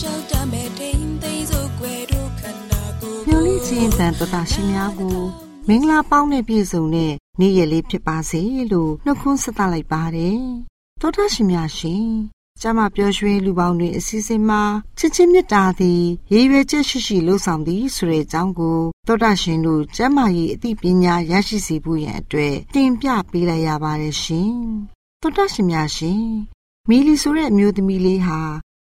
ရှောက်တမဲ့ထိန်သိမ်းစို့ွယ်တို့ခန္ဓာကိုယ်မျော်လင့်ခြင်းတန်တတာရှင်များကိုမင်္ဂလာပေါင်းနဲ့ပြည့်စုံတဲ့နေ့ရက်လေးဖြစ်ပါစေလို့နှုတ်ခွန်းဆက်သလိုက်ပါတယ်တောတာရှင်များရှင်ကျမပျော်ရွှင်လူပေါင်းတွေအစည်းအဝေးမှာချစ်ချင်းမြတ်တာသည်ရည်ရွယ်ချက်ရှိရှိလှုပ်ဆောင်သည်ဆိုတဲ့အကြောင်းကိုတောတာရှင်တို့ကျမကြီးအသိပညာရရှိစေဖို့ရန်အတွက်တင်ပြပေးလိုက်ရပါတယ်ရှင်တောတာရှင်များရှင်မီလီဆိုတဲ့အမျိုးသမီးလေးဟာ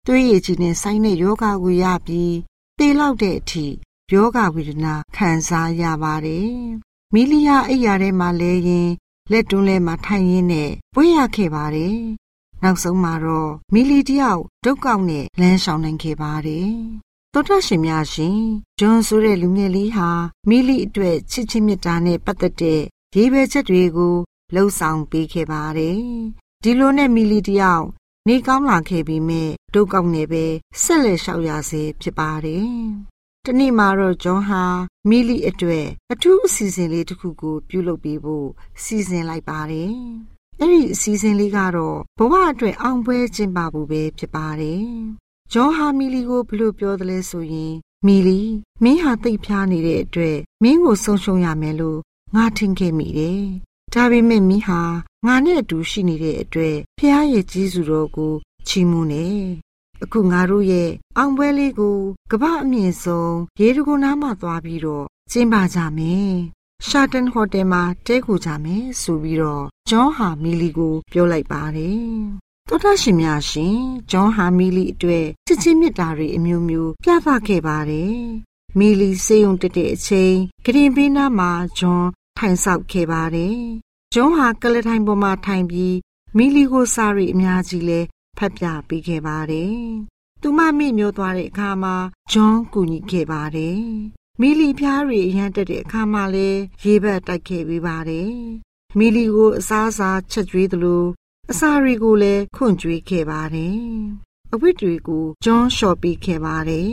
သွေးရည်ကြီးနဲ့ဆိုင်တဲ့ယောဂကိုရပြီးသေလောက်တဲ့အထိယောဂဝေဒနာခံစားရပါတယ်။မီလီယာအိယာထဲမှာလဲရင်လက်တွန်းလဲမှာထိုင်ရင်းနဲ့ပွေးရခဲ့ပါတယ်။နောက်ဆုံးမှာတော့မီလီတယောက်ဒုက္ကောက်နဲ့လမ်းရှောင်နိုင်ခဲ့ပါတယ်။သောတရှင်များရှင်ဂျွန်ဆိုတဲ့လူငယ်လေးဟာမီလီအတွက်ချစ်ချင်းမြတ်တာနဲ့ပတ်သက်တဲ့ရေးပဲချက်တွေကိုလှုပ်ဆောင်ပေးခဲ့ပါတယ်။ဒီလိုနဲ့မီလီတယောက် နေကောင်းလာခဲ့ပြီးမြဲဒုက္ကောက်နေပဲဆက်လက်လျှောက်ရစေဖြစ်ပါတယ်။တနေ့မှာတော့ဂျွန်ဟာမီလီအတွက်အထူးအစီအစဉ်လေးတစ်ခုကို ပြုလုပ်ပေးဖို့စီစဉ်လိုက်ပါတယ်။အဲ့ဒီအစီအစဉ်လေးကတော့ဘဝအတွက်အောင်ပွဲကျင်းပဖို့ပဲဖြစ်ပါတယ်။ဂျွန်ဟာမီလီကိုဘလို့ပြောတယ်လဲဆိုရင်မီလီမင်းဟာတိတ်ဖျားနေတဲ့အတွက်မင်းကိုဆုံးရှုံးရမယ်လို့ငါထင်ခဲ့မိတယ် ဒါပေမဲ့မိဟာငါနဲ့အတူရှိနေတဲ့အတွက်ဖះရဲ့ကြီးစုတော်ကိုချီးမွမ်းနေအခုငါတို့ရဲ့အောင်ပွဲလေးကိုကမ္ဘာအမြင့်ဆုံးရေတကုနားမှသွားပြီးတော့ကျင်းပကြမယ်ရှာတန်ဟိုတယ်မှာတဲခုကြမယ်ဆိုပြီးတော့ဂျွန်ဟာမီလီကို ပြောလိုက်ပါတယ်သောတာရှင်များရှင်ဂျွန်ဟာမီလီအတွက်ချစ်ချင်းမြတ်တာတွေအမျိုးမျိုးပြသခဲ့ပါတယ်မီလီစေယုံတက်တဲ့အချိန်ဂရင်ပေးနာမှာဂျွန် ထိုင်ဆောက်ခဲ့ပါတယ်။ဂျွန်းဟာကလထိုင်ပေါ်မှာထိုင်ပြီးမီလီကိုစာရီအများကြီးလဲဖတ်ပြပေးခဲ့ပါတယ်။သူမမိမျိုးသွားတဲ့အခါမှာဂျွန်းကူညီခဲ့ပါတယ်။မီလီဖျားရီအရန်တက်တဲ့အခါမှာလဲရေဘက်တိုက်ခဲ့ပေးပါတယ်။မီလီကိုအစားအစာချက်ကျွေးသလိုအစာတွေကိုလည်းခွန့်ကျွေးခဲ့ပါတယ်။အဝတ်တွေကိုဂျွန်းလျှော်ပေးခဲ့ပါတယ်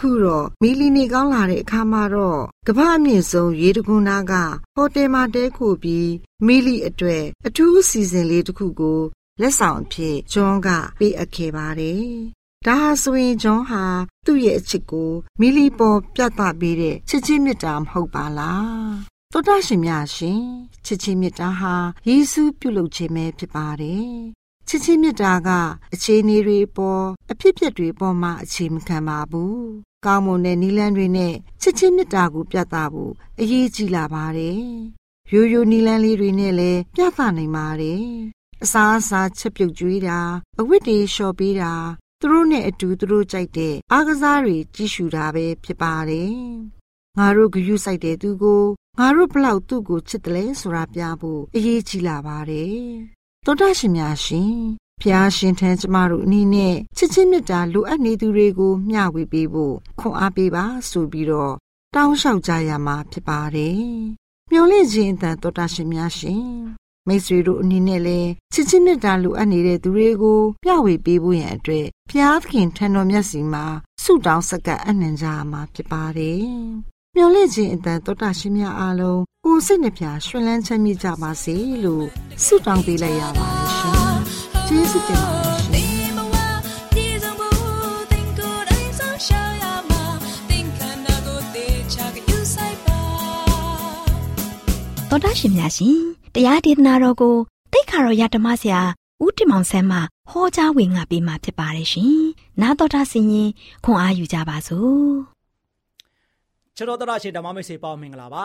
ခုတော့မီလီနေကောင်းလာတဲ့အခါမှာတော့ကမ္ဘာအမြင့်ဆုံးရေတခွန်နာကဟိုတယ်မှာတဲခိုပြီးမီလီအတွက်အထူးအစီအစဉ်လေးတစ်ခုကိုလက်ဆောင်အဖြစ်ဂျွန်ကပေးအပ်ခဲ့ပါတယ်။ဒဒါဟာဆိုရင်ဂျွန်ဟာသူ့ရဲ့အချစ်ကိုမီလီပေါ်ပြသပေးတဲ့ချစ်ချင်းမြတ်တာမဟုတ်ပါလားတောတာရှင်များရှင်ချစ်ချင်းမြတ်တာဟာယေရှုပြုလုပ်ခြင်းပဲဖြစ်ပါတယ် ချစ်ချင်းမြတ်တာက အခြေအနေတွေပေါ်အဖြစ်အပျက်တွေပေါ်မှာအခြေမခံပါဘူးကောင်းမွန်တဲ့နီလန်းတွေနဲ့ချစ်ချင်းမြတ်တာကိုပြသဖို့အရေးကြီးလာပါတယ်ရိုးရိုးနီလန်းလေးတွေနဲ့လည်းပြသနိုင်ပါတယ်အစားအစာချက်ပြုတ်ကျွေးတာအဝတ်တွေလျှော်ပေးတာသူတို့နဲ့အတူသူတို့ကြိုက်တဲ့အားကစားတွေကြီးရှူတာပဲဖြစ်ပါတယ်။ငါတို့ဂရုစိုက်တဲ့သူကိုငါတို့ဘလောက်သူ့ကိုချစ်တယ်လဲဆိုတာပြဖို့အရေးကြီးလာပါတယ်။ သောတာရှင်များရှင်ဖျားရှင်ထံကျမတို့အနေနဲ့ချစ်ချင်းမြတ်တာလိုအပ်နေသူတွေကိုမျှဝေပေးဖို့ခွန်အားပေးပါဆိုပြီးတော့တောင်းလျှောက်ကြရမှာဖြစ်ပါတယ်။မျော်လင့်ခြင်းအတန်သောတာရှင်များရှင်မိတ်ဆွေတို့အနေနဲ့လည်းချစ်ချင်းမြတ်တာလိုအပ်နေတဲ့သူတွေကိုမျှဝေပေးဖို့ရန်အတွက်ဘုရားသခင်ထံတော်မျက်စီမှာဆုတောင်းဆက်ကပ်အနှံကြရမှာဖြစ်ပါတယ်။ မျော်လင့်ခြင်းအတန်တောတာရှင်များအားလုံးကိုယ်စိတ်နှပြရွှင်လန်းချမ်းမြေ့ကြပါစေလို့ဆုတောင်းပေးလိုက်ရပါတယ်ရှင်။ကျေးဇူးတင်ပါတယ်ရှင်။တော်တာရှင်များရှင်တရားဒေသနာတော်ကိုတိတ်ခါတော်ရဓမ္မဆရာဦးတင်မောင်ဆန်းမှဟောကြားဝင်ငါပေးมาဖြစ်ပါတယ်ရှင်။နာတော်တာဆင်ရင်ခွန်အားယူကြပါစို့ ခြေတော်တော်ရှင်ဓမ္မမိတ်ဆွေပေါင်းမင်္ဂလာပါ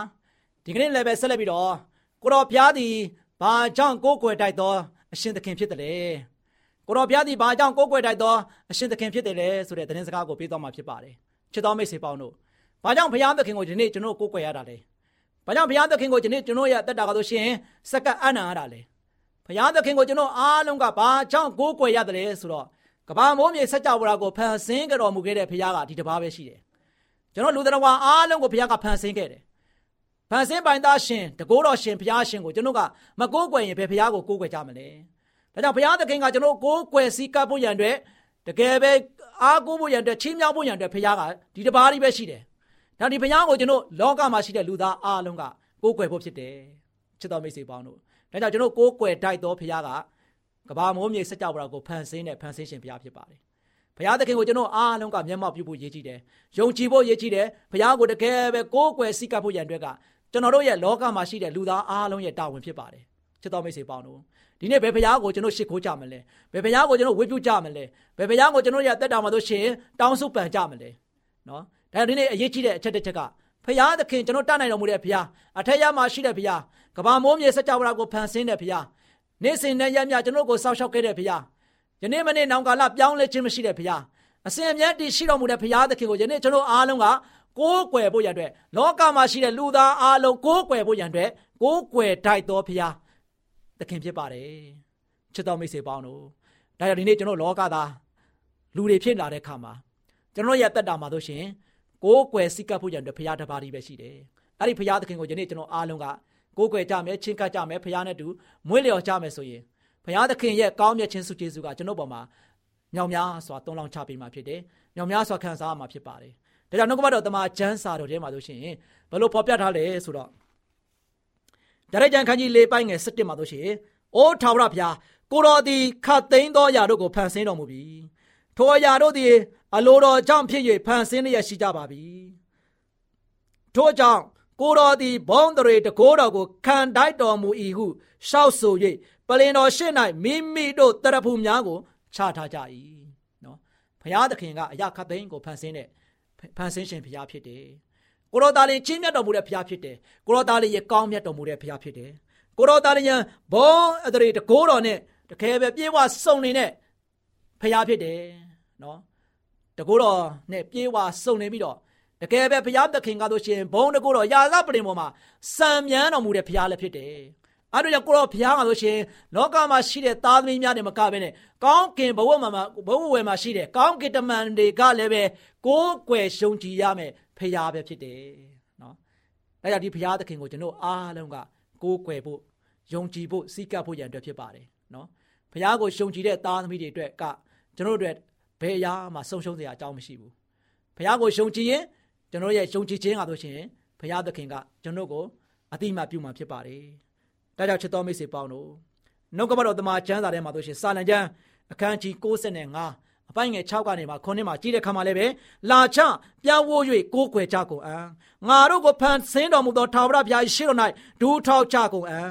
ဒီကနေ့လည်းပဲဆက်လက်ပြီးတော့ကိုတော်ဘုရားသည်ဘာကြောင့်ကိုးကွယ်တိုက်တော်အရှင်သခင်ဖြစ်တယ်လေကိုတော်ဘုရားသည်ဘာကြောင့်ကိုးကွယ်တိုက်တော်အရှင်သခင်ဖြစ်တယ်လေဆိုတဲ့သတင်းစကားကိုပေးတော်မှာဖြစ်ပါတယ်ခြေတော်မိတ်ဆွေပေါင်းတို့ဘာကြောင့်ဘုရားသခင်ကိုဒီနေ့ကျွန်တော်ကိုးကွယ်ရတာလဲဘာကြောင့်ဘုရားသခင်ကိုဒီနေ့ကျွန်တော်ရဲ့တက်တာကတော့ရှင်စက္ကအနံ့ရတာလဲဘုရားသခင်ကိုကျွန်တော်အားလုံးကဘာကြောင့်ကိုးကွယ်ရတယ်လဲဆိုတော့ကဘာမိုးမြေစัจ java ကိုဖန်ဆင်းကြတော်မူခဲ့တဲ့ဘုရားကဒီတစ်ပါးပဲရှိတယ် ကျွန်တော်လူတော်ဝါအားလုံးကိုဘုရားကဖန်ဆင်းခဲ့တယ်။ဖန်ဆင်းပိုင်သားရှင်တကိုးတော်ရှင်ဘုရားရှင်ကိုကျွန်တော်ကမကိုးကွယ်ရင်ဘယ်ဘုရားကိုကိုးကွယ်ကြမလဲ။ဒါကြောင့်ဘုရားသခင်ကကျွန်တော်ကိုးကွယ်စည်းကပ်ဖို့ရန်အတွက်တကယ်ပဲအားကိုးဖို့ရန်အတွက်ချင်းမြောက်ဖို့ရန်အတွက်ဘုရားကဒီတစ်ပါးလေးပဲရှိတယ်။ဒါဒီဘုရားကိုကျွန်တော်လောကမှာရှိတဲ့လူသားအားလုံးကကိုးကွယ်ဖို့ဖြစ်တယ်။ချစ်တော်မိတ်ဆွေပေါင်းတို့။ဒါကြောင့်ကျွန်တော်ကိုးကွယ်တိုက်တော်ဘုရားကကဘာမိုးမြေစကြဝဠာကိုဖန်ဆင်းတဲ့ဖန်ဆင်းရှင်ဘုရားဖြစ်ပါတယ်။ ဘုရားသခင်ကိုကျွန်တော်အားလုံးကမျက်မှောက်ပြုဖို့ရည်ကြည်တယ်။ယုံကြည်ဖို့ရည်ကြည်တယ်။ဘုရားကိုတကယ်ပဲကိုးကွယ်စိတ်ကပ်ဖို့ရန်အတွက်ကကျွန်တော်တို့ရဲ့လောကမှာရှိတဲ့လူသားအားလုံးရဲ့တာဝန်ဖြစ်ပါတယ်။ချစ်တော်မိတ်ဆွေပေါင်းတို့ဒီနေ့ဘယ်ဘုရားကိုကျွန်တော်ရှ िख ိုးကြမလဲ။ဘယ်ဘုရားကိုကျွန်တော်ဝေပြုကြမလဲ။ဘယ်ဘုရားကိုကျွန်တော်ရဲ့တက်တာမှာတို့ရှင်တောင်းဆုပန်ကြမလဲ။နော်။ဒါဒီနေ့အရေးကြီးတဲ့အချက်တစ်ချက်ကဘုရားသခင်ကျွန်တော်တတ်နိုင်တော်မူတဲ့ဘုရားအထက်ရမှာရှိတဲ့ဘုရားကဘာမိုးမြေစကြဝဠာကိုဖန်ဆင်းတဲ့ဘုရားနေ့စဉ်နဲ့ရက်မြကျွန်တော်ကိုစောင့်ရှောက်ခဲ့တဲ့ဘုရား ယနေ့မနေ့နောင်ကာလပြောင်းလဲခြင်းမရှိတဲ့ဘုရားအစဉ်အမြဲတည်ရှိတော်မူတဲ့ဘုရားသခင်ကိုယနေ့ကျွန်တော်အားလုံးကကိုးကွယ်ဖို့ရန်အတွက်လောကမှာရှိတဲ့လူသားအားလုံးကိုးကွယ်ဖို့ရန်အတွက်ကိုးကွယ်တိုက်တော်ဘုရားသခင်ဖြစ်ပါတယ်ချစ်တော်မိတ်ဆွေပေါင်းတို့ဒါကြောင့်ဒီနေ့ကျွန်တော်လောကသားလူတွေဖြစ်လာတဲ့ခါမှာကျွန်တော်ရဲ့တက်တာမှာတို့ရှင်ကိုးကွယ်စိတ်ကပ်ဖို့ရန်အတွက်ဘုရားတစ်ပါးတည်းပဲရှိတယ်အဲ့ဒီဘုရားသခင်ကိုယနေ့ကျွန်တော်အားလုံးကကိုးကွယ်ကြမယ်ချင်းကပ်ကြမယ်ဘုရားနဲ့တူမွေးလျော်ကြမယ်ဆိုရင် ဘုရားသခင်ရဲ့ကောင်းမြတ်ခြင်းစုကျေးဇူးကကျွန်တော်ပေါ်မှာမြောင်များစွာတုံးလောင်းချပေးမှာဖြစ်တယ်။မြောင်များစွာခံစားရမှာဖြစ်ပါတယ်။ဒါကြောင့်နှုတ်ကပတ်တော်တမန်ကျမ်းစာတော်ထဲမှာဆိုရှင်ဘလို့ဖော်ပြထားလဲဆိုတော့ဒါရကြံခန်းကြီး၄ပိုင်းငယ်၁၁မှာဆိုရှင်အိုးထာဝရဘုရားကိုတော်သည်ခတ်သိမ်းသောຢာတို့ကိုဖန်ဆင်းတော်မူပြီ။ထိုຢာတို့သည်အလိုတော်ကြောင့်ဖြစ်၍ဖန်ဆင်းလျက်ရှိကြပါပြီ။ထို့ကြောင့်ကိုတော်သည်ဘုံတရေတကိုးတော်ကိုခံတိုက်တော်မူ၏ဟုရှောက်ဆို၍ ပလင်တော်ရှေ့၌မိမိတို့တရဖူများကိုချထားကြ၏နော်ဘုရားသခင်ကအရာခတ်သိမ်းကိုဖန်ဆင်းတဲ့ဖန်ဆင်းရှင်ဘုရားဖြစ်တယ်ကိုရောသားလေးချင်းမြတ်တော်မူတဲ့ဘုရားဖြစ်တယ်ကိုရောသားလေးရဲ့ကောင်းမြတ်တော်မူတဲ့ဘုရားဖြစ်တယ်ကိုရောသားလေးယံဘောအတရေတကိုးတော်နဲ့တကယ်ပဲပြေဝစုံနေတဲ့ဘုရားဖြစ်တယ်နော်တကိုးတော်နဲ့ပြေဝစုံနေပြီးတော့တကယ်ပဲဘုရားသခင်ကဆိုရှင်ဘုံတကိုးတော်ယာသပရင်ပေါ်မှာစံမြန်းတော်မူတဲ့ဘုရားလည်းဖြစ်တယ် အဲ့တော့ကိုရောဘုရားကဆိုရှင်လောကမှာရှိတဲ့သားသမီးများတွေမကဘဲနဲ့ကောင်းကင်ဘဝမှာဘဝဝယ်မှာရှိတဲ့ကောင်းကင်တမန်တွေကလည်းပဲကိုးကွယ်ရှုံကြည်ရမယ်ဘုရားပဲဖြစ်တယ်နော်။ဒါကြောင့်ဒီဘုရားသခင်ကိုကျွန်တော်အားလုံးကကိုးကွယ်ဖို့ယုံကြည်ဖို့စိတ်ကပ်ဖို့ရန်အတွက်ဖြစ်ပါတယ်နော်။ဘုရားကိုရှုံကြည်တဲ့သားသမီးတွေအတွက်ကကျွန်တော်တို့အတွက်ဘယ်အရာမှဆုံးရှုံးစရာအကြောင်းမရှိဘူး။ဘုရားကိုရှုံကြည်ရင်ကျွန်တော်ရဲ့ရှုံကြည်ခြင်းကဆိုရှင်ဘုရားသခင်ကကျွန်တော်ကိုအတိအမှပြုမှာဖြစ်ပါတယ်။ ဒါကြောင့်ချစ်တော်မိတ်ဆွေပေါင်းတို့နှုတ်ကပတ်တော်တမန်ကျမ်းစာထဲမှာဆိုရှင်စာလံကျမ်းအခန်းကြီး65အအပိုင်းငယ်6ကနေမှ9နှစ်မှာကြည့်တဲ့ခါမှာလည်းပဲလာချပြောင်းဝိုး၍ကိုးကွယ်ကြကုန်အံငါတို့ကိုဖန်ဆင်းတော်မူသောထာဝရဘုရားရှိတော်၌ဒူးထောက်ကြကုန်အံ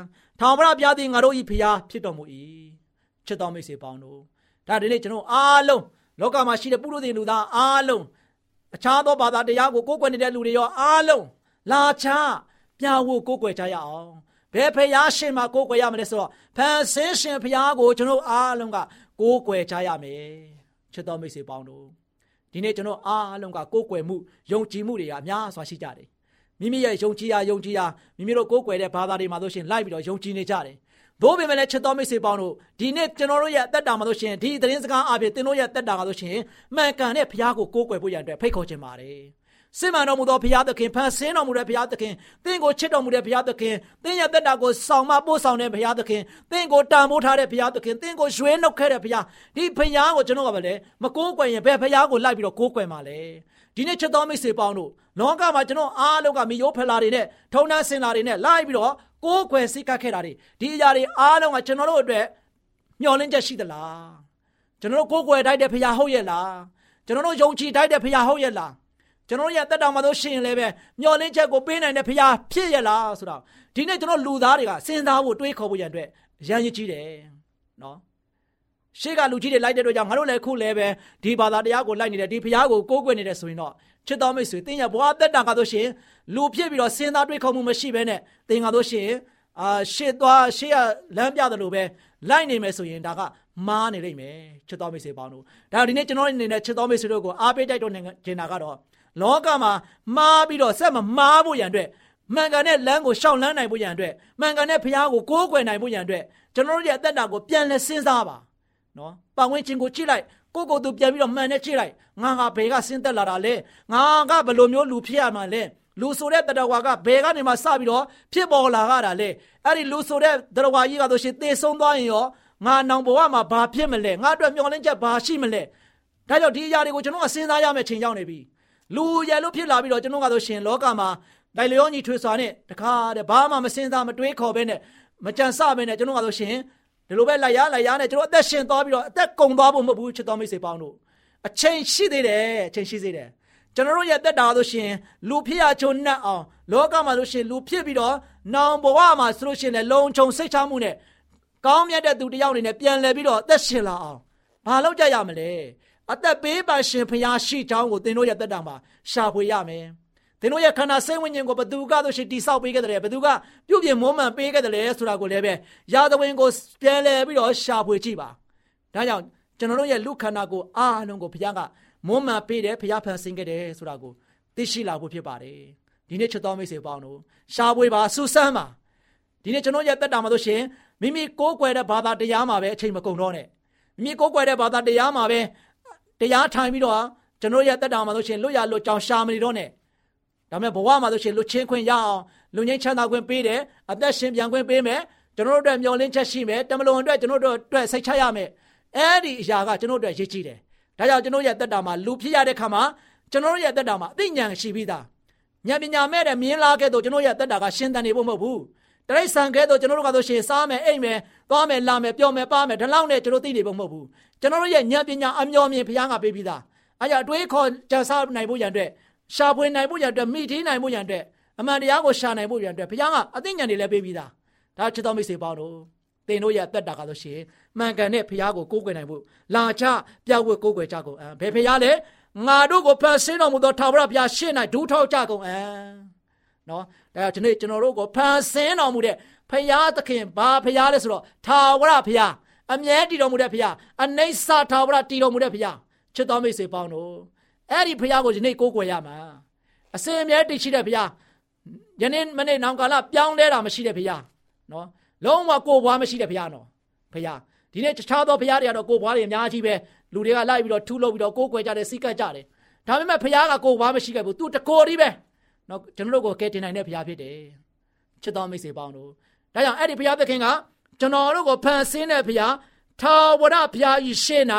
ထာဝရဘုရားသည်ငါတို့၏ဘုရားဖြစ်တော်မူ၏ချစ်တော်မိတ်ဆွေပေါင်းတို့ဒါဒီနေ့ကျွန်တော်အားလုံးလောကမှာရှိတဲ့ပုရုသင်လူသားအားလုံးအခြားသောဘာသာတရားကိုကိုးကွယ်နေတဲ့လူတွေရောအားလုံးလာချပြောင်းဝိုးကိုးကွယ်ကြရအောင် ဘယ်ဖျားရှင်မှာကိုးကွယ်ရမလဲဆိုတော့ဖန်ဆင်းရှင်ဖျားကိုကျွန်တော်အားလုံးကကိုးကွယ်ကြရမယ်ချစ်တော်မိတ်ဆွေပေါင်းတို့ဒီနေ့ကျွန်တော်အားလုံးကကိုးကွယ်မှုယုံကြည်မှုတွေကအများစွာရှိကြတယ်မိမိရဲ့ယုံကြည်ရာယုံကြည်ရာမိမိတို့ကိုးကွယ်တဲ့ဘာသာတွေမှာဆိုရှင်လိုက်ပြီးတော့ယုံကြည်နေကြတယ်ဘိုးပေမဲ့လည်းချစ်တော်မိတ်ဆွေပေါင်းတို့ဒီနေ့ကျွန်တော်တို့ရဲ့အသက်တာမှာဆိုရှင်ဒီသတင်းစကားအပြင်သင်တို့ရဲ့အသက်တာကဆိုရှင်မှန်ကန်တဲ့ဘုရားကိုကိုးကွယ်ဖို့ရန်အတွက်ဖိတ်ခေါ်ခြင်းပါတယ် စင်မှန်တော်မူသောဘုရားသခင်ဖန်ဆင်းတော်မူတဲ့ဘုရားသခင်သင်ကိုချစ်တော်မူတဲ့ဘုရားသခင်သင်ရဲ့သက်တာကိုဆောင်မပို့ဆောင်တဲ့ဘုရားသခင်သင်ကိုတန်ဖိုးထားတဲ့ဘုရားသခင်သင်ကိုရွှေနှုတ်ခဲ့တဲ့ဘုရားဒီဘုရားကိုကျွန်တော်ကပဲလေမကိုးကွယ်ရင်ဘယ်ဘုရားကိုလိုက်ပြီးတော့ကိုးကွယ်မှာလဲဒီနေ့ချစ်တော်မိတ်ဆွေပေါင်းတို့လောကမှာကျွန်တော်အားလုံးကမိယိုးဖလာတွေနဲ့ထုံနှန်းစင်လာတွေနဲ့လိုက်ပြီးတော့ကိုးကွယ်စိတ်ကပ်ခဲ့တာတွေဒီအရာတွေအားလုံးကကျွန်တော်တို့အတွက်မျှော်လင့်ချက်ရှိသလားကျွန်တော်တို့ကိုးကွယ်တိုက်တဲ့ဘုရားဟုတ်ရဲ့လားကျွန်တော်တို့ယုံကြည်တိုက်တဲ့ဘုရားဟုတ်ရဲ့လား ကျွန်တော်ရဲ့တက်တော်မှာတို့ရှင်လည်းပဲမျောလင်းချက်ကိုပေးနိုင်တဲ့ဖရားဖြစ်ရလားဆိုတော့ဒီနေ့ကျွန်တော်လူသားတွေကစဉ်းစားဖို့တွေးခေါ်ဖို့ရန်အတွက်ရန်ရည်ကြီးတယ်နော်ရှေ့ကလူကြီးတွေလိုက်တဲ့အတွက်ကြောင့်ငါတို့လည်းခုလည်းပဲဒီဘာသာတရားကိုလိုက်နေတယ်ဒီဖရားကိုကိုးကွယ်နေတယ်ဆိုရင်တော့ချစ်တော်မိတ်ဆွေတင်းရဘွားတက်တာကတော့ရှင်လူဖြစ်ပြီးတော့စဉ်းစားတွေးခေါ်မှုမရှိဘဲနဲ့တင်းကတော့ရှင်အာရှေ့သွားရှေ့ကလမ်းပြတယ်လို့ပဲလိုက်နေမယ်ဆိုရင်ဒါကမားနေလိမ့်မယ်ချစ်တော်မိတ်ဆွေပေါင်းတို့ဒါဒီနေ့ကျွန်တော်အနေနဲ့ချစ်တော်မိတ်ဆွေတို့ကိုအားပေးတိုက်တော့နေတာကတော့ လောကမှာမှားပြီးတော့ဆက်မမှားဖို့ရန်အတွက်မှန်ကန်တဲ့လမ်းကိုရှောင်လန်းနိုင်ဖို့ရန်အတွက်မှန်ကန်တဲ့ဖရားကိုကိုးကွယ်နိုင်ဖို့ရန်အတွက်ကျွန်တော်တို့ရဲ့အသက်တာကိုပြန်လဲစဉ်းစားပါနော်ပတ်ဝန်းကျင်ကိုကြည့်လိုက်ကိုကိုသူပြန်ပြီးတော့မှန်နဲ့ကြည့်လိုက်ငါကဘယ်ကဆင်းသက်လာတာလဲငါကဘယ်လိုမျိုးလူဖြစ်ရမှာလဲလူဆိုတဲ့တတော်ဝါကဘယ်ကနေမှစပြီးတော့ဖြစ်ပေါ်လာကြတာလဲအဲ့ဒီလူဆိုတဲ့တတော်ဝါကြီးကဆိုရှင်သေဆုံးသွားရင်ရောငါနောင်ဘဝမှာဘာဖြစ်မလဲငါအတွက်မျှော်လင့်ချက်ဘာရှိမလဲဒါကြောင့်ဒီအရာတွေကိုကျွန်တော်ကစဉ်းစားရမယ့်ချိန်ရောက်နေပြီ လူရယ်လို့ဖြစ်လာပြီးတော့ကျွန်တော်ကဆိုရှင်လောကမှာတိုင်လျောညီထွေစွာနဲ့တခါတဲ့ဘာမှမစင်စားမတွေးခေါ်ဘဲနဲ့မကြံစဘဲနဲ့ကျွန်တော်ကဆိုရှင်ဒီလိုပဲလိုက်ရလိုက်ရနဲ့ကျွန်တော်အသက်ရှင်သွားပြီးတော့အသက်ကုန်သွားဖို့မဟုတ်ဘူးချစ်တော်မိတ်ဆွေပေါင်းတို့အချိန်ရှိသေးတယ်အချိန်ရှိသေးတယ်ကျွန်တော်တို့ရဲ့တက်တာဆိုရှင်လူဖြစ်ရချုံနှက်အောင်လောကမှာဆိုရှင်လူဖြစ်ပြီးတော့နောင်ဘဝမှာဆိုလို့ရှင်လည်းလုံခြုံစိတ်ချမှုနဲ့ကောင်းမြတ်တဲ့သူတယောက်အနေနဲ့ပြန်လည်ပြီးတော့အသက်ရှင်လာအောင်ဘာလုပ်ကြရမလဲ အသက်ပေးပါရှင်ဖရားရှိချောင်းကိုသင်တို့ရဲ့တက်တာမှာရှာဖွေရမယ်သင်တို့ရဲ့ခန္ဓာစိတ်ဝိညာဉ်ကိုဘသူကဆိုရှင်တိဆောက်ပေးခဲ့တယ်ဘသူကပြုပြင်မွမ်းမံပေးခဲ့တယ်ဆိုတာကိုလည်းပဲရာဇဝင်ကိုပြန်လဲပြီးတော့ရှာဖွေကြည့်ပါဒါကြောင့်ကျွန်တော်တို့ရဲ့လူခန္ဓာကိုအားလုံးကိုဘုရားကမွမ်းမံပေးတယ်ဘုရားဖန်ဆင်းခဲ့တယ်ဆိုတာကိုသိရှိလာဖို့ဖြစ်ပါတယ်ဒီနေ့ချစ်တော်မိတ်ဆွေပေါင်းတို့ရှာဖွေပါစူးစမ်းပါဒီနေ့ကျွန်တော်ရဲ့တက်တာမှာဆိုရှင်မိမိကိုးကွယ်တဲ့ဘာသာတရားမှာပဲအချိန်မကုန်တော့နဲ့မိမိကိုးကွယ်တဲ့ဘာသာတရားမှာပဲ တရားထိုင်ပြီးတော့ကျွန်တော်ရဲ့တက်တာမှာဆိုရှင်လွတ်ရလွတ်ကြောင်ရှာမနေတော့နဲ့ဒါမဲ့ဘဝမှာဆိုရှင်လွတ်ချင်းခွင့်ရအောင်လူငင်းချမ်းသာခွင့်ပေးတယ်အသက်ရှင်ပြန်ခွင့်ပေးမယ်ကျွန်တော်တို့အတွက်မျှော်လင့်ချက်ရှိမယ်တမလွန်အတွက်ကျွန်တော်တို့အတွက်စိတ်ချရမယ်အဲ့ဒီအရာကကျွန်တော်တို့အတွက်ရည်ကြီးတယ်ဒါကြောင့်ကျွန်တော်ရဲ့တက်တာမှာလူဖြစ်ရတဲ့ခါမှာကျွန်တော်တို့ရဲ့တက်တာမှာအသိဉာဏ်ရှိပြီးသားဉာဏ်ပညာမဲ့တဲ့မြင်လာခဲ့တော့ကျွန်တော်ရဲ့တက်တာကရှင်းတန်နေဖို့မဟုတ်ဘူး တရိတ်ဆန်ခဲ့တော့ကျွန်တော်တို့ကဆိုရှင်စားမယ်အိတ်မယ်သွားမယ်လာမယ်ပျော်မယ်ပါမယ်ဒီလောက်နဲ့ကျွန်တော်သိနေဖို့မဟုတ်ဘူးကျွန်တော်တို့ရဲ့ဉာဏ်ပညာအမျော်မြင်ဘုရားကပေးပြီးသားအဲကြောင့်အတွေးခေါ်ကြံစားနိုင်ဖို့ရန်အတွက်ရှာဖွေနိုင်ဖို့ရန်အတွက်မိထီးနိုင်ဖို့ရန်အတွက်အမှန်တရားကိုရှာနိုင်ဖို့ရန်အတွက်ဘုရားကအသိဉာဏ်တွေလည်းပေးပြီးသားဒါချစ်တော်မိတ်ဆွေပေါင်းတို့သင်တို့ရဲ့အသက်တာကဆိုရှင်မှန်ကန်တဲ့ဘုရားကိုကိုးကွယ်နိုင်ဖို့လာချပြဝတ်ကိုးကွယ်ကြကုန်အံဘယ်ဘုရားလဲငါတို့ကိုဖန်ဆင်းတော်မူသောထာဝရဘုရားရှင်း၌ဒူးထောက်ကြကုန်အံ နော်ဒါကြောင့်ဒီနေ့ကျွန်တော်တို့ကိုဖန်ဆင်းတော်မူတဲ့ဖရာသခင်ဘာဖရာလဲဆိုတော့ထာဝရဖရာအမြဲတည်တော်မူတဲ့ဖရာအနိစ္စထာဝရတည်တော်မူတဲ့ဖရာချစ်တော်မိတ်ဆွေပေါင်းတို့အဲ့ဒီဖရာကိုဒီနေ့ကိုးကွယ်ရမှာအစဉ်အမြဲတည်ရှိတဲ့ဖရာယနေ့မနေ့နောင်ကာလပြောင်းလဲတာမရှိတဲ့ဖရာနော်လုံးဝကိုယ်ဘွားမရှိတဲ့ဖရာနော်ဖရာဒီနေ့တခြားသောဖရာတွေကတော့ကိုယ်ဘွားတွေအများကြီးပဲလူတွေကလိုက်ပြီးတော့ထူလို့ပြီးတော့ကိုးကွယ်ကြတယ်စိတ်ကပ်ကြတယ်ဒါပေမဲ့ဖရာကကိုယ်ဘွားမရှိခဲ့ဘူးသူတကိုယ်ကြီးပဲ နော်ကျွန်တော်တို့ကိုကယ်တင်နိုင်တဲ့ဖရာဖြစ်တယ်ချစ်တော်မိတ်ဆွေပေါင်းတို့ဒါကြောင့်အဲ့ဒီဘုရားသခင်ကကျွန်တော်တို့ကိုဖန်ဆင်းတဲ့ဘုရားထာဝရဘုရားဤရှေ့၌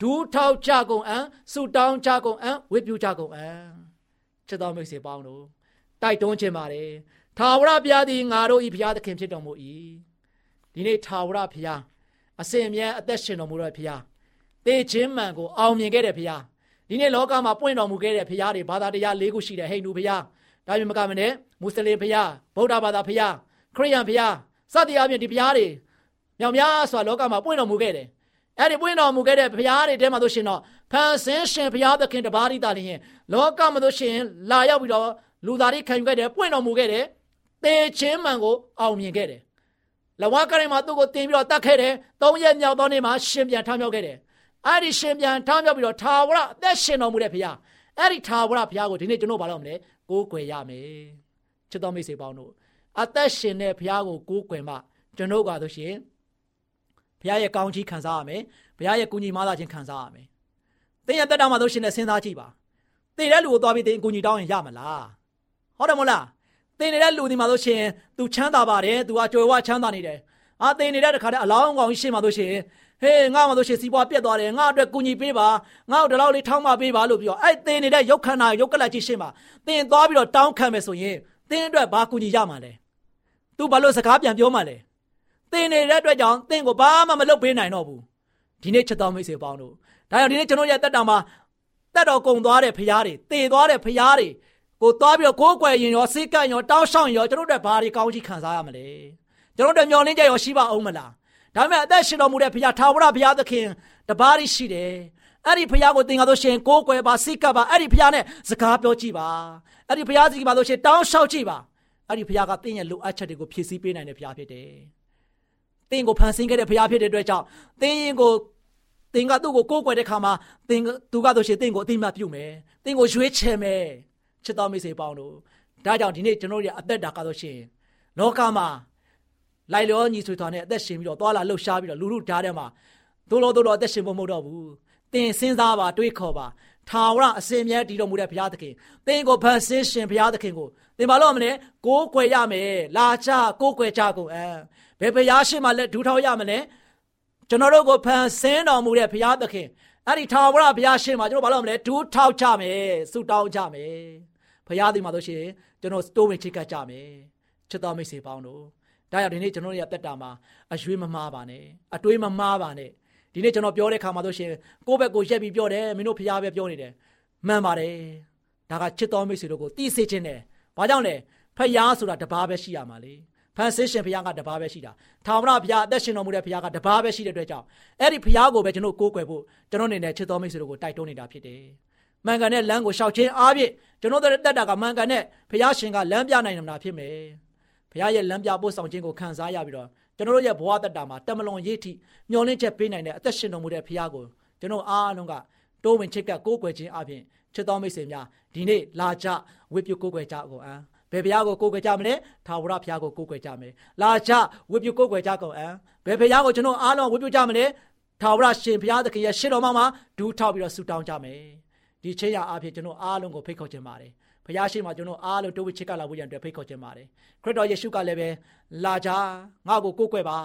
ဒူးထောက်ကြကုန်အံဆုတောင်းကြကုန်အံဝိပုကြကုန်အံချစ်တော်မိတ်ဆွေပေါင်းတို့တိုက်တွန်းခြင်းပါတယ်ထာဝရဘုရားသည်ငါတို့ဤဘုရားသခင်ဖြစ်တော်မူ၏ဒီနေ့ထာဝရဘုရားအစဉ်အမြဲအသက်ရှင်တော်မူတဲ့ဘုရားသေခြင်းမှန်ကိုအောင်မြင်ခဲ့တဲ့ဘုရားဒီနေ့လောကမှာပွင့်တော်မူခဲ့တဲ့ဘုရားတွေဘာသာတရား၄ခုရှိတဲ့ဟိန္ဒူဘုရား ဒါပြင်မကမနဲ့မွတ်စလင်ဘုရားဗုဒ္ဓဘာသာဘုရားခရစ်ယာန်ဘုရားစသည်အပြင်ဒီဘုရားတွေမြောင်များစွာလောကမှာပွင့်တော်မူခဲ့တယ်အဲ့ဒီပွင့်တော်မူခဲ့တဲ့ဘုရားတွေတဲမှာဆိုရှင်တော့ဖန်ဆင်းရှင်ဘုရားသခင်တပါးရိတာလျင်လောကမှာဆိုရှင်လာရောက်ပြီးတော့လူသားတွေခံယူခဲ့တယ်ပွင့်တော်မူခဲ့တယ်သေခြင်းမှန်ကိုအောင်မြင်ခဲ့တယ်လဝကရင်မှာသူ့ကိုတင်ပြီးတော့တတ်ခဲ့တယ်သုံးရက်မြောက်သောနေ့မှာရှင်ပြန်ထမြောက်ခဲ့တယ်အဲ့ဒီရှင်ပြန်ထမြောက်ပြီးတော့ထာဝရအသက်ရှင်တော်မူတဲ့ဘုရားအဲ့ဒီထာဝရဘုရားကိုဒီနေ့ကျွန်တော်ဘာလုပ်မလဲ ကိုးကွယ်ရမယ်ချစ်တော်မိတ်ဆွေပေါင်းတို့အသက်ရှင်တဲ့ဘုရားကိုကိုးကွယ်မှကျွန်တော်ကဆိုရှင်ဘုရားရဲ့ကောင်းချီးခံစားရမယ်ဘုရားရဲ့ကုညီမသာခြင်းခံစားရမယ်သင်ရဲ့တက်တာမှာဆိုရှင်နဲ့စဉ်းစားကြည့်ပါတည်တဲ့လူကိုသွားပြီးသင်ကုညီတောင်းရင်ရမလားဟုတ်တယ်မဟုတ်လားသင်နေတဲ့လူဒီမှာဆိုရှင် तू ချမ်းသာပါတယ် तू အကြွယ်ဝချမ်းသာနေတယ်အာသင်နေတဲ့တခါတည်းအလောင်းကောင်ရှင်းမှာဆိုရှင် ဟေးငါမှဆိုရှင်စီးပွားပြတ်သွားတယ်ငါအတွက်ကုညီပေးပါငါ့ကိုဒီလောက်လေးထောင်းမပေးပါလို့ပြောအဲ့သင်နေတဲ့ရုပ်ခန္ဓာရုပ်ကလတ်ကြီးရှင်းမှာသင်သွားပြီးတော့တောင်းခံမယ်ဆိုရင်သင်အတွက်ဘာကုညီရမှာလဲ तू ဘာလို့စကားပြန်ပြောမှလဲသင်နေတဲ့အတွက်ကြောင့်သင်ကိုဘာမှမလုပ်ပေးနိုင်တော့ဘူးဒီနေ့ချက်တော်မိတ်ဆွေပေါင်းတို့ဒါကြောင့်ဒီနေ့ကျွန်တော်ရဲ့တက်တာမှာတက်တော်ကုံသွားတဲ့ဖရားတွေတည်သွားတဲ့ဖရားတွေကိုသွားပြီးတော့ကိုးကွယ်ရင်ရောစိတ်ကပ်ရောတောင်းရှောင်ရောကျွန်တော်တို့ဘာတွေကောင်းကြီးခံစားရမလဲကျွန်တော်တို့မျောလင်းကြရောရှိပါအောင်မလား ဒါပေမဲ့အသက်ရှင်တော်မူတဲ့ဖရားထာဝရဘုရားသခင်တပါးရှိတယ်အဲ့ဒီဖရားကိုသင်ကားလို့ရှင်ကိုးကွယ်ပါစိတ်ကပ်ပါအဲ့ဒီဖရားနဲ့စကားပြောကြည့်ပါအဲ့ဒီဖရားစီကပါလို့ရှင်တောင်းလျှောက်ကြည့်ပါအဲ့ဒီဖရားကသင်ရဲ့လိုအပ်ချက်တွေကိုဖြည့်ဆည်းပေးနိုင်တဲ့ဖရားဖြစ်တယ်သင်ကိုဖန်ဆင်းခဲ့တဲ့ဖရားဖြစ်တဲ့အတွက်ကြောင့်သင်ရင်ကိုသင်ကသူ့ကိုကိုးကွယ်တဲ့ခါမှာသင်သူကဆိုရှင်သင်ကိုအသိမှတ်ပြုမယ်သင်ကိုရွေးချယ်မယ်ချစ်တော်မိတ်ဆွေပေါင်းတို့ဒါကြောင့်ဒီနေ့ကျွန်တော်တို့ရဲ့အသက်တာကဆိုရှင်လောကမှာ လိုက်လောညီဆွေတော်နဲ့အသက်ရှင်ပြီးတော့သွာလာလှုပ်ရှားပြီးတော့လူလူဓာတ်ထဲမှာသို့လို့သို့လို့အသက်ရှင်ဖို့မဟုတ်တော့ဘူးသင်စဉ်းစားပါတွေးခေါ်ပါထာဝရအစင်မြဲတည်တော်မူတဲ့ဘုရားသခင်သင်ကိုဖန်ဆင်းရှင်ဘုရားသခင်ကိုသင်ဘာလို့မလဲကိုးကွယ်ရမယ်လာချကိုးကွယ်ကြကုန်အဲဘယ်ဘုရားရှိမှလက်ဒူးထောက်ရမလဲကျွန်တော်တို့ကိုဖန်ဆင်းတော်မူတဲ့ဘုရားသခင်အဲ့ဒီထာဝရဘုရားရှင်မှာကျွန်တော်ဘာလို့မလဲဒူးထောက်ကြမယ်ဆုတောင်းကြမယ်ဘုရားဒီမှာဆိုရှင်ကျွန်တော်စတိုးဝင်ချိတ်ကပ်ကြမယ်ချစ်တော်မိတ်ဆွေပေါင်းတို့ ဒါကြောင့်ဒီနေ့ကျွန်တော်တို့ရဲ့တက်တာမှာအရွေးမမားပါနဲ့အတွေးမမားပါနဲ့ဒီနေ့ကျွန်တော်ပြောတဲ့ခါမှာဆိုရှင်ကိုယ့်ဘက်ကိုရက်ပြီးပြောတယ်မင်းတို့ဖျားပဲပြောနေတယ်မှန်ပါတယ်ဒါကချစ်တော်မိတ်ဆွေတို့ကိုသိစေခြင်းတယ်ဘာကြောင့်လဲဖျားဆိုတာတပါးပဲရှိရမှာလေဖန်ဆင်းရှင်ဘုရားကတပါးပဲရှိတာထာဝရဘုရားအသက်ရှင်တော်မူတဲ့ဘုရားကတပါးပဲရှိတဲ့အတွက်ကြောင့်အဲ့ဒီဘုရားကိုပဲကျွန်တော်ကိုးကွယ်ဖို့ကျွန်တော်အနေနဲ့ချစ်တော်မိတ်ဆွေတို့ကိုတိုက်တွန်းနေတာဖြစ်တယ်မှန်ကန်တဲ့လမ်းကိုရှောက်ခြင်းအားဖြင့်ကျွန်တော်တို့တက်တာကမှန်ကန်တဲ့ဘုရားရှင်ကလမ်းပြနိုင်မှာဖြစ်မယ် ဘုရားရဲ့လမ်းပြပို့ဆောင်ခြင်းကိုခံစားရပြီးတော့ကျွန်တော်တို့ရဲ့ဘဝတက်တာမှာတမလွန်ရေးထိမျောလင့်ချက်ပေးနိုင်တဲ့အသက်ရှင်တော်မူတဲ့ဘုရားကိုကျွန်တော်အားလုံးကတိုးဝင်ချစ်ကပ်ကိုးကွယ်ခြင်းအပြင်ချစ်တော်မိတ်ဆွေများဒီနေ့လာကြဝိပုကိုးကွယ်ကြကုန်အံဘယ်ဘုရားကိုကိုးကွယ်ကြမလဲထာဝရဘုရားကိုကိုးကွယ်ကြမယ်လာကြဝိပုကိုးကွယ်ကြကုန်အံဘယ်ဘုရားကိုကျွန်တော်အားလုံးဝိပုကြမလဲထာဝရရှင်ဘုရားသခင်ရဲ့ရှေ့တော်မှာမှာဒူးထောက်ပြီးတော့ဆူတောင်းကြမယ်ဒီချင်းရအဖြစ်ကျွန်တော်အားလုံးကိုဖိတ်ခေါ်ခြင်းပါတယ် ဘုရားရှိခိုးကျွန်တော်အားလုံးတိုးဝချစ်ကလာဖို့ရန်အတွက်ဖိတ်ခေါ်ခြင်းပါတယ်ခရစ်တော်ယေရှုကလည်းပဲလာကြငါ့ကိုကိုးကွယ်ပါ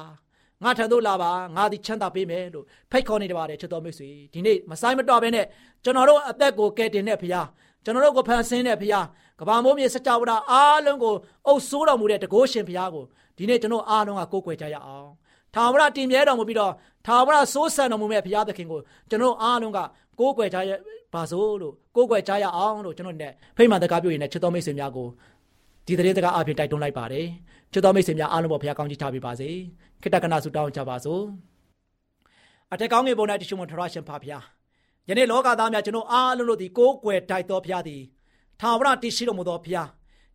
ငါထံသို့လာပါငါသည်ချမ်းသာပေးမယ်လို့ဖိတ်ခေါ်နေတယ်ပါတယ်ချစ်တော်မိတ်ဆွေဒီနေ့မဆိုင်မတော်ဘဲနဲ့ကျွန်တော်တို့အသက်ကိုကယ်တင်တဲ့ဘုရားကျွန်တော်တို့ကိုဖန်ဆင်းတဲ့ဘုရားကဘာမိုးမြေစကြဝဠာအားလုံးကိုအုပ်ဆိုးတော်မူတဲ့တကုရှင်ဘုရားကိုဒီနေ့ကျွန်တော်အားလုံးကကိုးကွယ်ကြရအောင် ထာဝရတည်မြဲတော်မူပြီးတော့ထာဝရစိုးစံတော်မူမဲ့ဘုရားသခင်ကိုကျွန်တော်အားလုံးကကိုးကွယ်ကြရပါစို့လို့ကိုးကွယ်ကြရအောင်လို့ကျွန်တော်နဲ့ဖိမှန်တကားပြောရင်လည်းချစ်တော်မိတ်ဆွေများကိုဒီတရေတကားအဖြစ်တိုက်တွန်းလိုက်ပါတယ်ချစ်တော်မိတ်ဆွေများအားလုံးပေါ်ဘုရားကောင်းကြီးထားပေးပါစေခိတ္တကနာဆုတောင်းကြပါစို့အထက်ကောင်းငယ်ပေါ်၌တရှိမွန်ထရရှင်ဖာဖျားယနေ့လောကသားများကျွန်တော်အားလုံးတို့ဒီကိုးကွယ်တိုက်တော်ဖျားသည်ထာဝရတည်ရှိတော်မူသောဖျား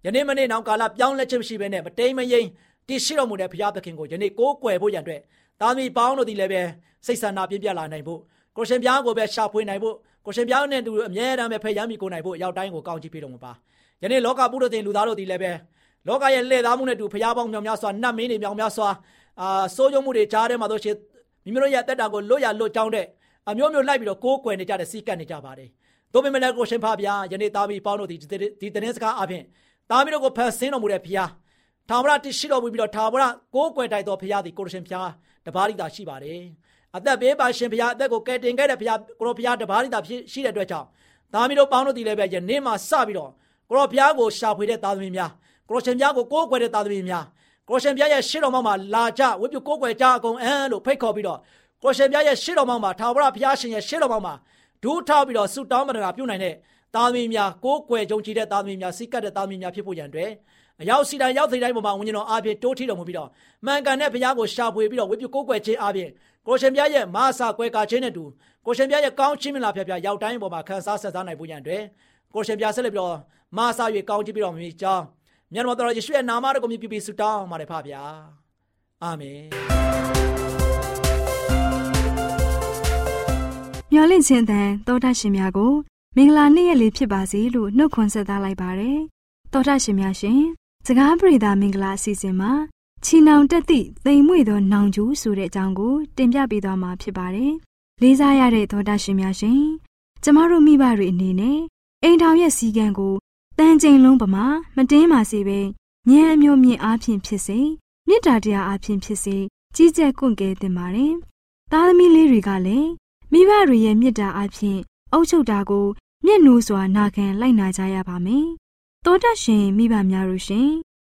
ယနေ့မနေ့နောက်ကာလပြောင်းလဲခြင်းမရှိဘဲနဲ့မတိမ်မယိမ် တည်ရှိတော်မူတဲ့ဘုရားသခင်ကိုယနေ့ကိုးကွယ်ဖို့ရန်အတွက်သားသမီးပေါင်းတို့ဒီလည်းပဲစိတ်ဆန္ဒပြင်းပြလာနိုင်ဖို့ကိုရှင်ပြားကိုပဲရှာဖွေနိုင်ဖို့ကိုရှင်ပြားနဲ့တူအမြဲတမ်းပဲဖက်ရမ်းမိကိုနိုင်ဖို့ရောက်တိုင်းကိုကောင်းချီးပေးတော်မူပါယနေ့လောကပုရိသေလူသားတို့ဒီလည်းပဲလောကရဲ့လှည့်သားမှုနဲ့တူဖျားပေါင်းမြောင်များစွာနတ်မင်းတွေမြောင်များစွာအာစိုးရုံမှုတွေကြားထဲမှာတို့ရှင်မိမိတို့ရဲ့တက်တာကိုလွတ်ရလွတ်ကြောင်းတဲ့အမျိုးမျိုးလိုက်ပြီးတော့ကိုးကွယ်နေကြတဲ့စီကတ်နေကြပါတယ်တို့ပေမဲ့လည်းကိုရှင်ဖဗျာယနေ့သားမီပေါင်းတို့ဒီဒီတရင်စကားအပြင်သားမီတို့ကိုဖန်ဆင်းတော်မူတဲ့ဖျား ထာဝရတရှိတော်မူပြီးတော့ထာဝရကိုးကွယ်တိုက်တော်ဖျားသည်ကိုရှင်ဖျားတပါးရိတာရှိပါတယ်အသက်ပေးပါရှင်ဖျားအသက်ကိုကယ်တင်ခဲ့တဲ့ဖျားကိုရောဖျားတပါးရိတာဖြစ်ရှိတဲ့အတွက်ကြောင့်သားမီတို့ပေါင်းတို့ဒီလည်းပဲယနေ့မှစပြီးတော့ကိုရောဖျားကိုရှာဖွေတဲ့သားသမီးများကိုရှင်ဖျားကိုကိုးကွယ်တဲ့သားသမီးများကိုရှင်ဖျားရဲ့ရှေ့တော်မှာလာကြဝိပုကိုးကွယ်ကြအကုန်အံလို့ဖိတ်ခေါ်ပြီးတော့ကိုရှင်ပြရဲ့ရှေ့တော်မောင်မှာထာဝရဘုရားရှင်ရဲ့ရှေ့တော်မောင်မှာဒူးထောက်ပြီးတော့ဆုတောင်းပတနာပြုနိုင်တဲ့သားသမီးများကိုးကွယ်ကြုံကြည်တဲ့သားသမီးများစိတ်ကပ်တဲ့သားသမီးများဖြစ်ဖို့ရန်အတွက် အရောက်စီတိုင်းရောက်သိတိုင်းပေါ်မှာဝိညာဉ်တော်အားဖြင့်တိုးထီတော်မူပြီးတော့မှန်ကန်တဲ့ဘုရားကိုရှာဖွေပြီးတော့ဝိပုကိုးကွယ်ခြင်းအားဖြင့်ကိုရှင်ပြရဲ့မဆာကွယ်ကာခြင်းနဲ့တူကိုရှင်ပြရဲ့ကောင်းချီးမင်္ဂလာဖျက်ဖျက်ရောက်တိုင်းပေါ်မှာခံစားဆက်စားနိုင်ဖို့ရန်အတွက်ကိုရှင်ပြဆက်လက်ပြီးတော့မဆာ၍ကောင်းချီးပြီးတော့မြည်ကြောင်းမြတ်တော်ယေရှုရဲ့နာမတော်ကိုမြည်ပြီးဆုတောင်းပါတယ်ဖပါဗျာအာမင်မျော်လင့်ခြင်းတန်တောတာရှင်များကိုမင်္ဂလာနေ့ရက်လေးဖြစ်ပါစေလို့နှုတ်ခွန်းဆက်သလိုက်ပါတယ်တောတာရှင်များရှင် စကားပြေတာမင်္ဂလာအစီအစဉ်မှာချီနောင်တက်သည့်သိမ်မွေ့သောနောင်ကျူးဆိုတဲ့အကြောင်းကို တင်ပြပေးသွားမှာဖြစ်ပါတယ်လေးစားရတဲ့တောတာရှင်များရှင်ကျမတို့မိဘတွေအနေနဲ့အိမ်ထောင်ရဲ့စီကံကိုတန်ချိန်လုံးပမာမတင်းပါစေပဲဉာဏ်အမျိုးမြင့်အားဖြင့်ဖြစ်စေမေတ္တာတရားအားဖြင့်ဖြစ်စေကြီးကျယ်ကွန့်ကဲတင်ပါတယ်သားသမီးလေးတွေကလည်းမိဘတွေရဲ့မေတ္တာအားဖြင့်အုပ်ချုပ်တာကိုမျက်နှိုးစွာနာခံလိုက်နာကြရပါမယ်။ တောတရှင်မိဘများတို့ရှင်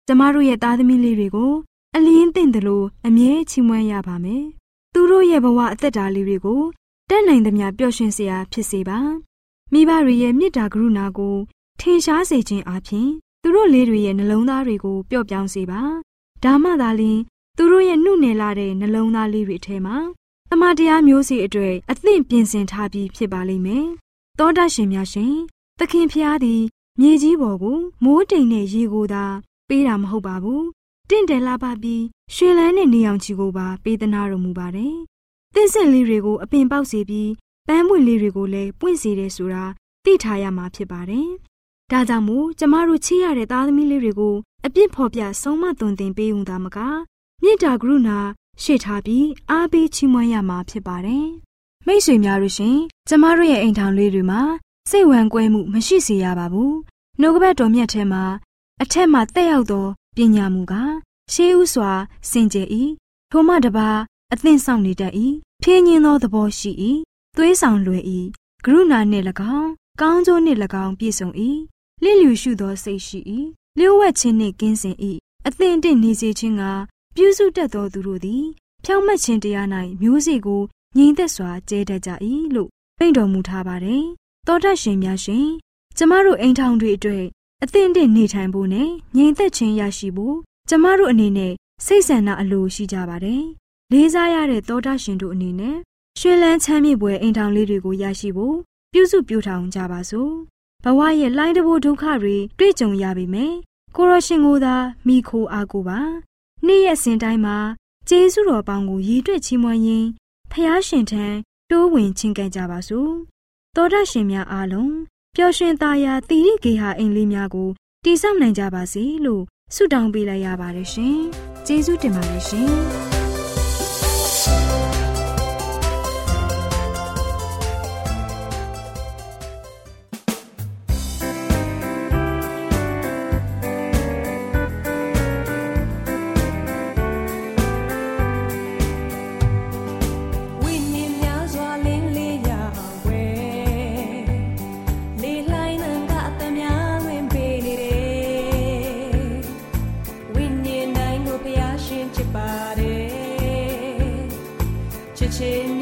ကျမတို့ရဲ့သားသမီးလေးတွေကို အလင်းသင့်တယ်လို့အမြဲချီးမွမ်းရပါမယ်။သူတို့ရဲ့ဘဝအသက်တာလေးတွေကိုတက်နိုင်သမျှပျော်ရွှင်စရာဖြစ်စေပါ။မိဘတွေရဲ့မေတ္တာကရုဏာကိုထင်ရှားစေခြင်းအပြင်သူတို့လေးတွေရဲ့နှလုံးသားတွေကိုပျော့ပြောင်းစေပါ။ဒါမှသာလျှင်သူတို့ရဲ့နှုတ်နယ်လာတဲ့နှလုံးသားလေးတွေထဲမှာတမန်တရားမျိုးစီအတွေ့အသင့်ပြင်ဆင်ထားပြီးဖြစ်ပါလိမ့်မယ်။တောတရှင်များရှင်သခင်ဖျားသည် မြေကြီးပေါ်ကိုမိုးတိမ်နဲ့ရေကိုသာပေးတာမဟုတ်ပါဘူး။တင့်တယ်လာပါပြီးရွှေလန်းနဲ့နေအောင်ချီကိုပါပေးသနာတော်မူပါတယ်။သင့်စစ်လေးတွေကိုအပင်ပေါက်စေပြီးပန်းပွင့်လေးတွေကိုလည်းပွင့်စေတယ်ဆိုတာသိထားရမှာဖြစ်ပါတယ်။ဒါကြောင့်မို့ကျမတို့ချစ်ရတဲ့သားသမီးလေးတွေကိုအပြစ်ဖော်ပြဆုံးမသွန်သင်ပေးုံသာမကမြေတာကရုဏာရှေ့ထားပြီးအားပေးချီးမွမ်းရမှာဖြစ်ပါတယ်။မိတ်ဆွေများတို့ရှင် ကျမတို့ရဲ့အိမ်ထောင်လေးတွေမှာ စိတ်ဝမ်းကွဲမှုမရှိစေရပါဘူး။နှုတ်ကပတ်တော်မြတ်ထဲမှာအထက်မှတက်ရောက်သောပညာမူကားရှေးဥစွာစင်ကြယ်၏ထိုမှတပါအသင့်ဆောင်နေတတ်၏ဖြင်းညင်းသောသဘောရှိ၏သွေးဆောင်လွယ်၏ကရုဏာနှင့်၎င်းကောင်းကျိုးနှင့်၎င်းပြည့်စုံ၏လစ်လျူရှုသောစိတ်ရှိ၏လျှို့ဝှက်ခြင်းနှင့်ကင်းစင်၏အသင့်တင့်နေစေခြင်းကပြုစုတတ်သောသူတို့သည်ဖြောင့်မတ်ခြင်းတရား၌မျိုးစေ့ကိုငြိမ်သက်စွာကျဲတတ်ကြ၏လို့ပြင့်တော်မူထားပါတယ်။ သောတရှင်များရှင်ကျမတို့အိမ်ထောင်တွေအတွက်အသင့်အတင့်နေထိုင်ဖို့နဲ့ငြိမ်သက်ခြင်းရရှိဖို့ကျမတို့အနေနဲ့စိတ်ဆန္ဒအလိုရှိကြပါတယ်။လေးစားရတဲ့သောတရှင်တို့အနေနဲ့ရွှေလန်းချမ်းမြေပွဲအိမ်ထောင်လေးတွေကိုရရှိဖို့ပြုစုပြောထောင်ကြပါစို့။ဘဝရဲ့လိုင်းတဘိုးဒုက္ခတွေတွေ့ကြုံရပေမယ့်ကိုရရှင်ကိုသာမိခိုအားကိုပါနေ့ရက်စဉ်တိုင်းမှာကျေးဇူးတော်ပေါင်းကိုရည်တွက်ချီးမွမ်းရင်းဖျားရှင်ထံတိုးဝင်ချင်းကပ်ကြပါစို့ သောဒရှင်များအားလုံးပျော်ရွှင်သားရာတိရိကေဟာအိမ်လေးများကိုတည်ဆောက်နိုင်ကြပါစေလို့ဆုတောင်းပေးလိုက်ရပါတယ်ရှင်ကျေးဇူးတင်ပါတယ်ရှင် ဖျားရှင်ချစ်ပါတယ်ချစ်ချင်း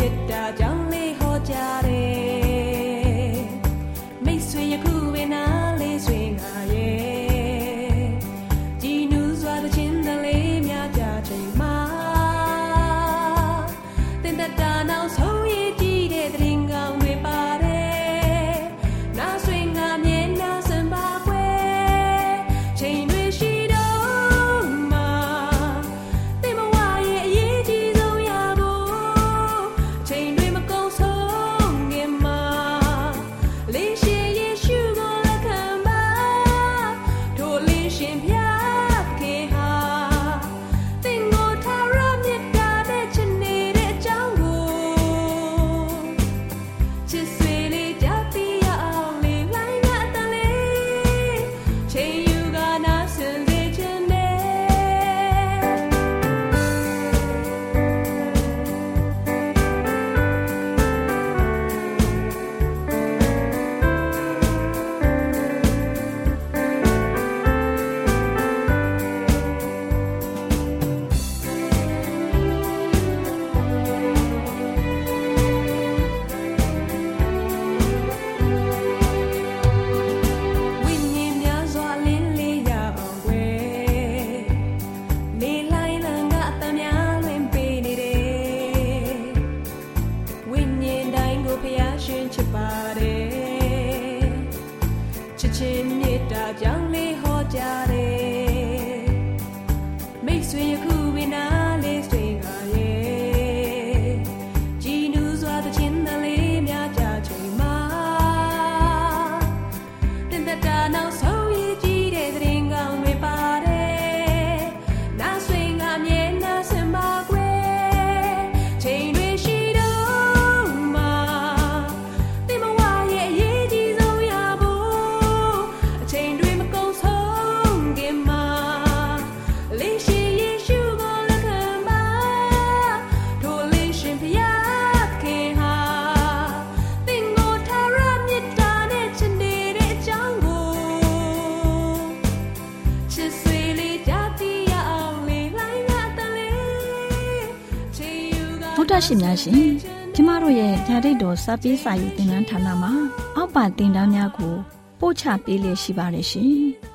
များရှင်ကျမတို့ရဲ့ဓာတိတ်တော်စာပေးစာယူသင်တန်းဌာနမှာ အောက်ပါတင်ဒားများကို ပို့ချပေးလေရှိပါတယ်ရှင်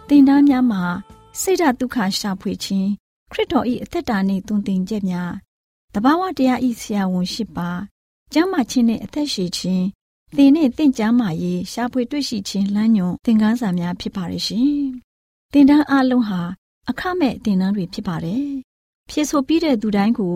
တင်ဒားများမှာစိတ်ဓာတ်ဒုက္ခရှာဖွေခြင်းခရစ်တော်၏အသက်တာနှင့်တုန်တင်ချက်များတဘာဝတရားဤဆရာဝန်ရှိပါကျမ်းမာခြင်းနှင့်အသက်ရှိခြင်းသင်နှင့်တင့်ကြမာရေးရှာဖွေတွေ့ရှိခြင်းလမ်းညွန်သင်ခန်းစာများဖြစ်ပါရဲ့ရှင်တင်ဒားအလုံးဟာအခမဲ့တင်ဒားတွေဖြစ်ပါတယ်ဖြစ်ဆိုပြီးတဲ့သူတိုင်းကို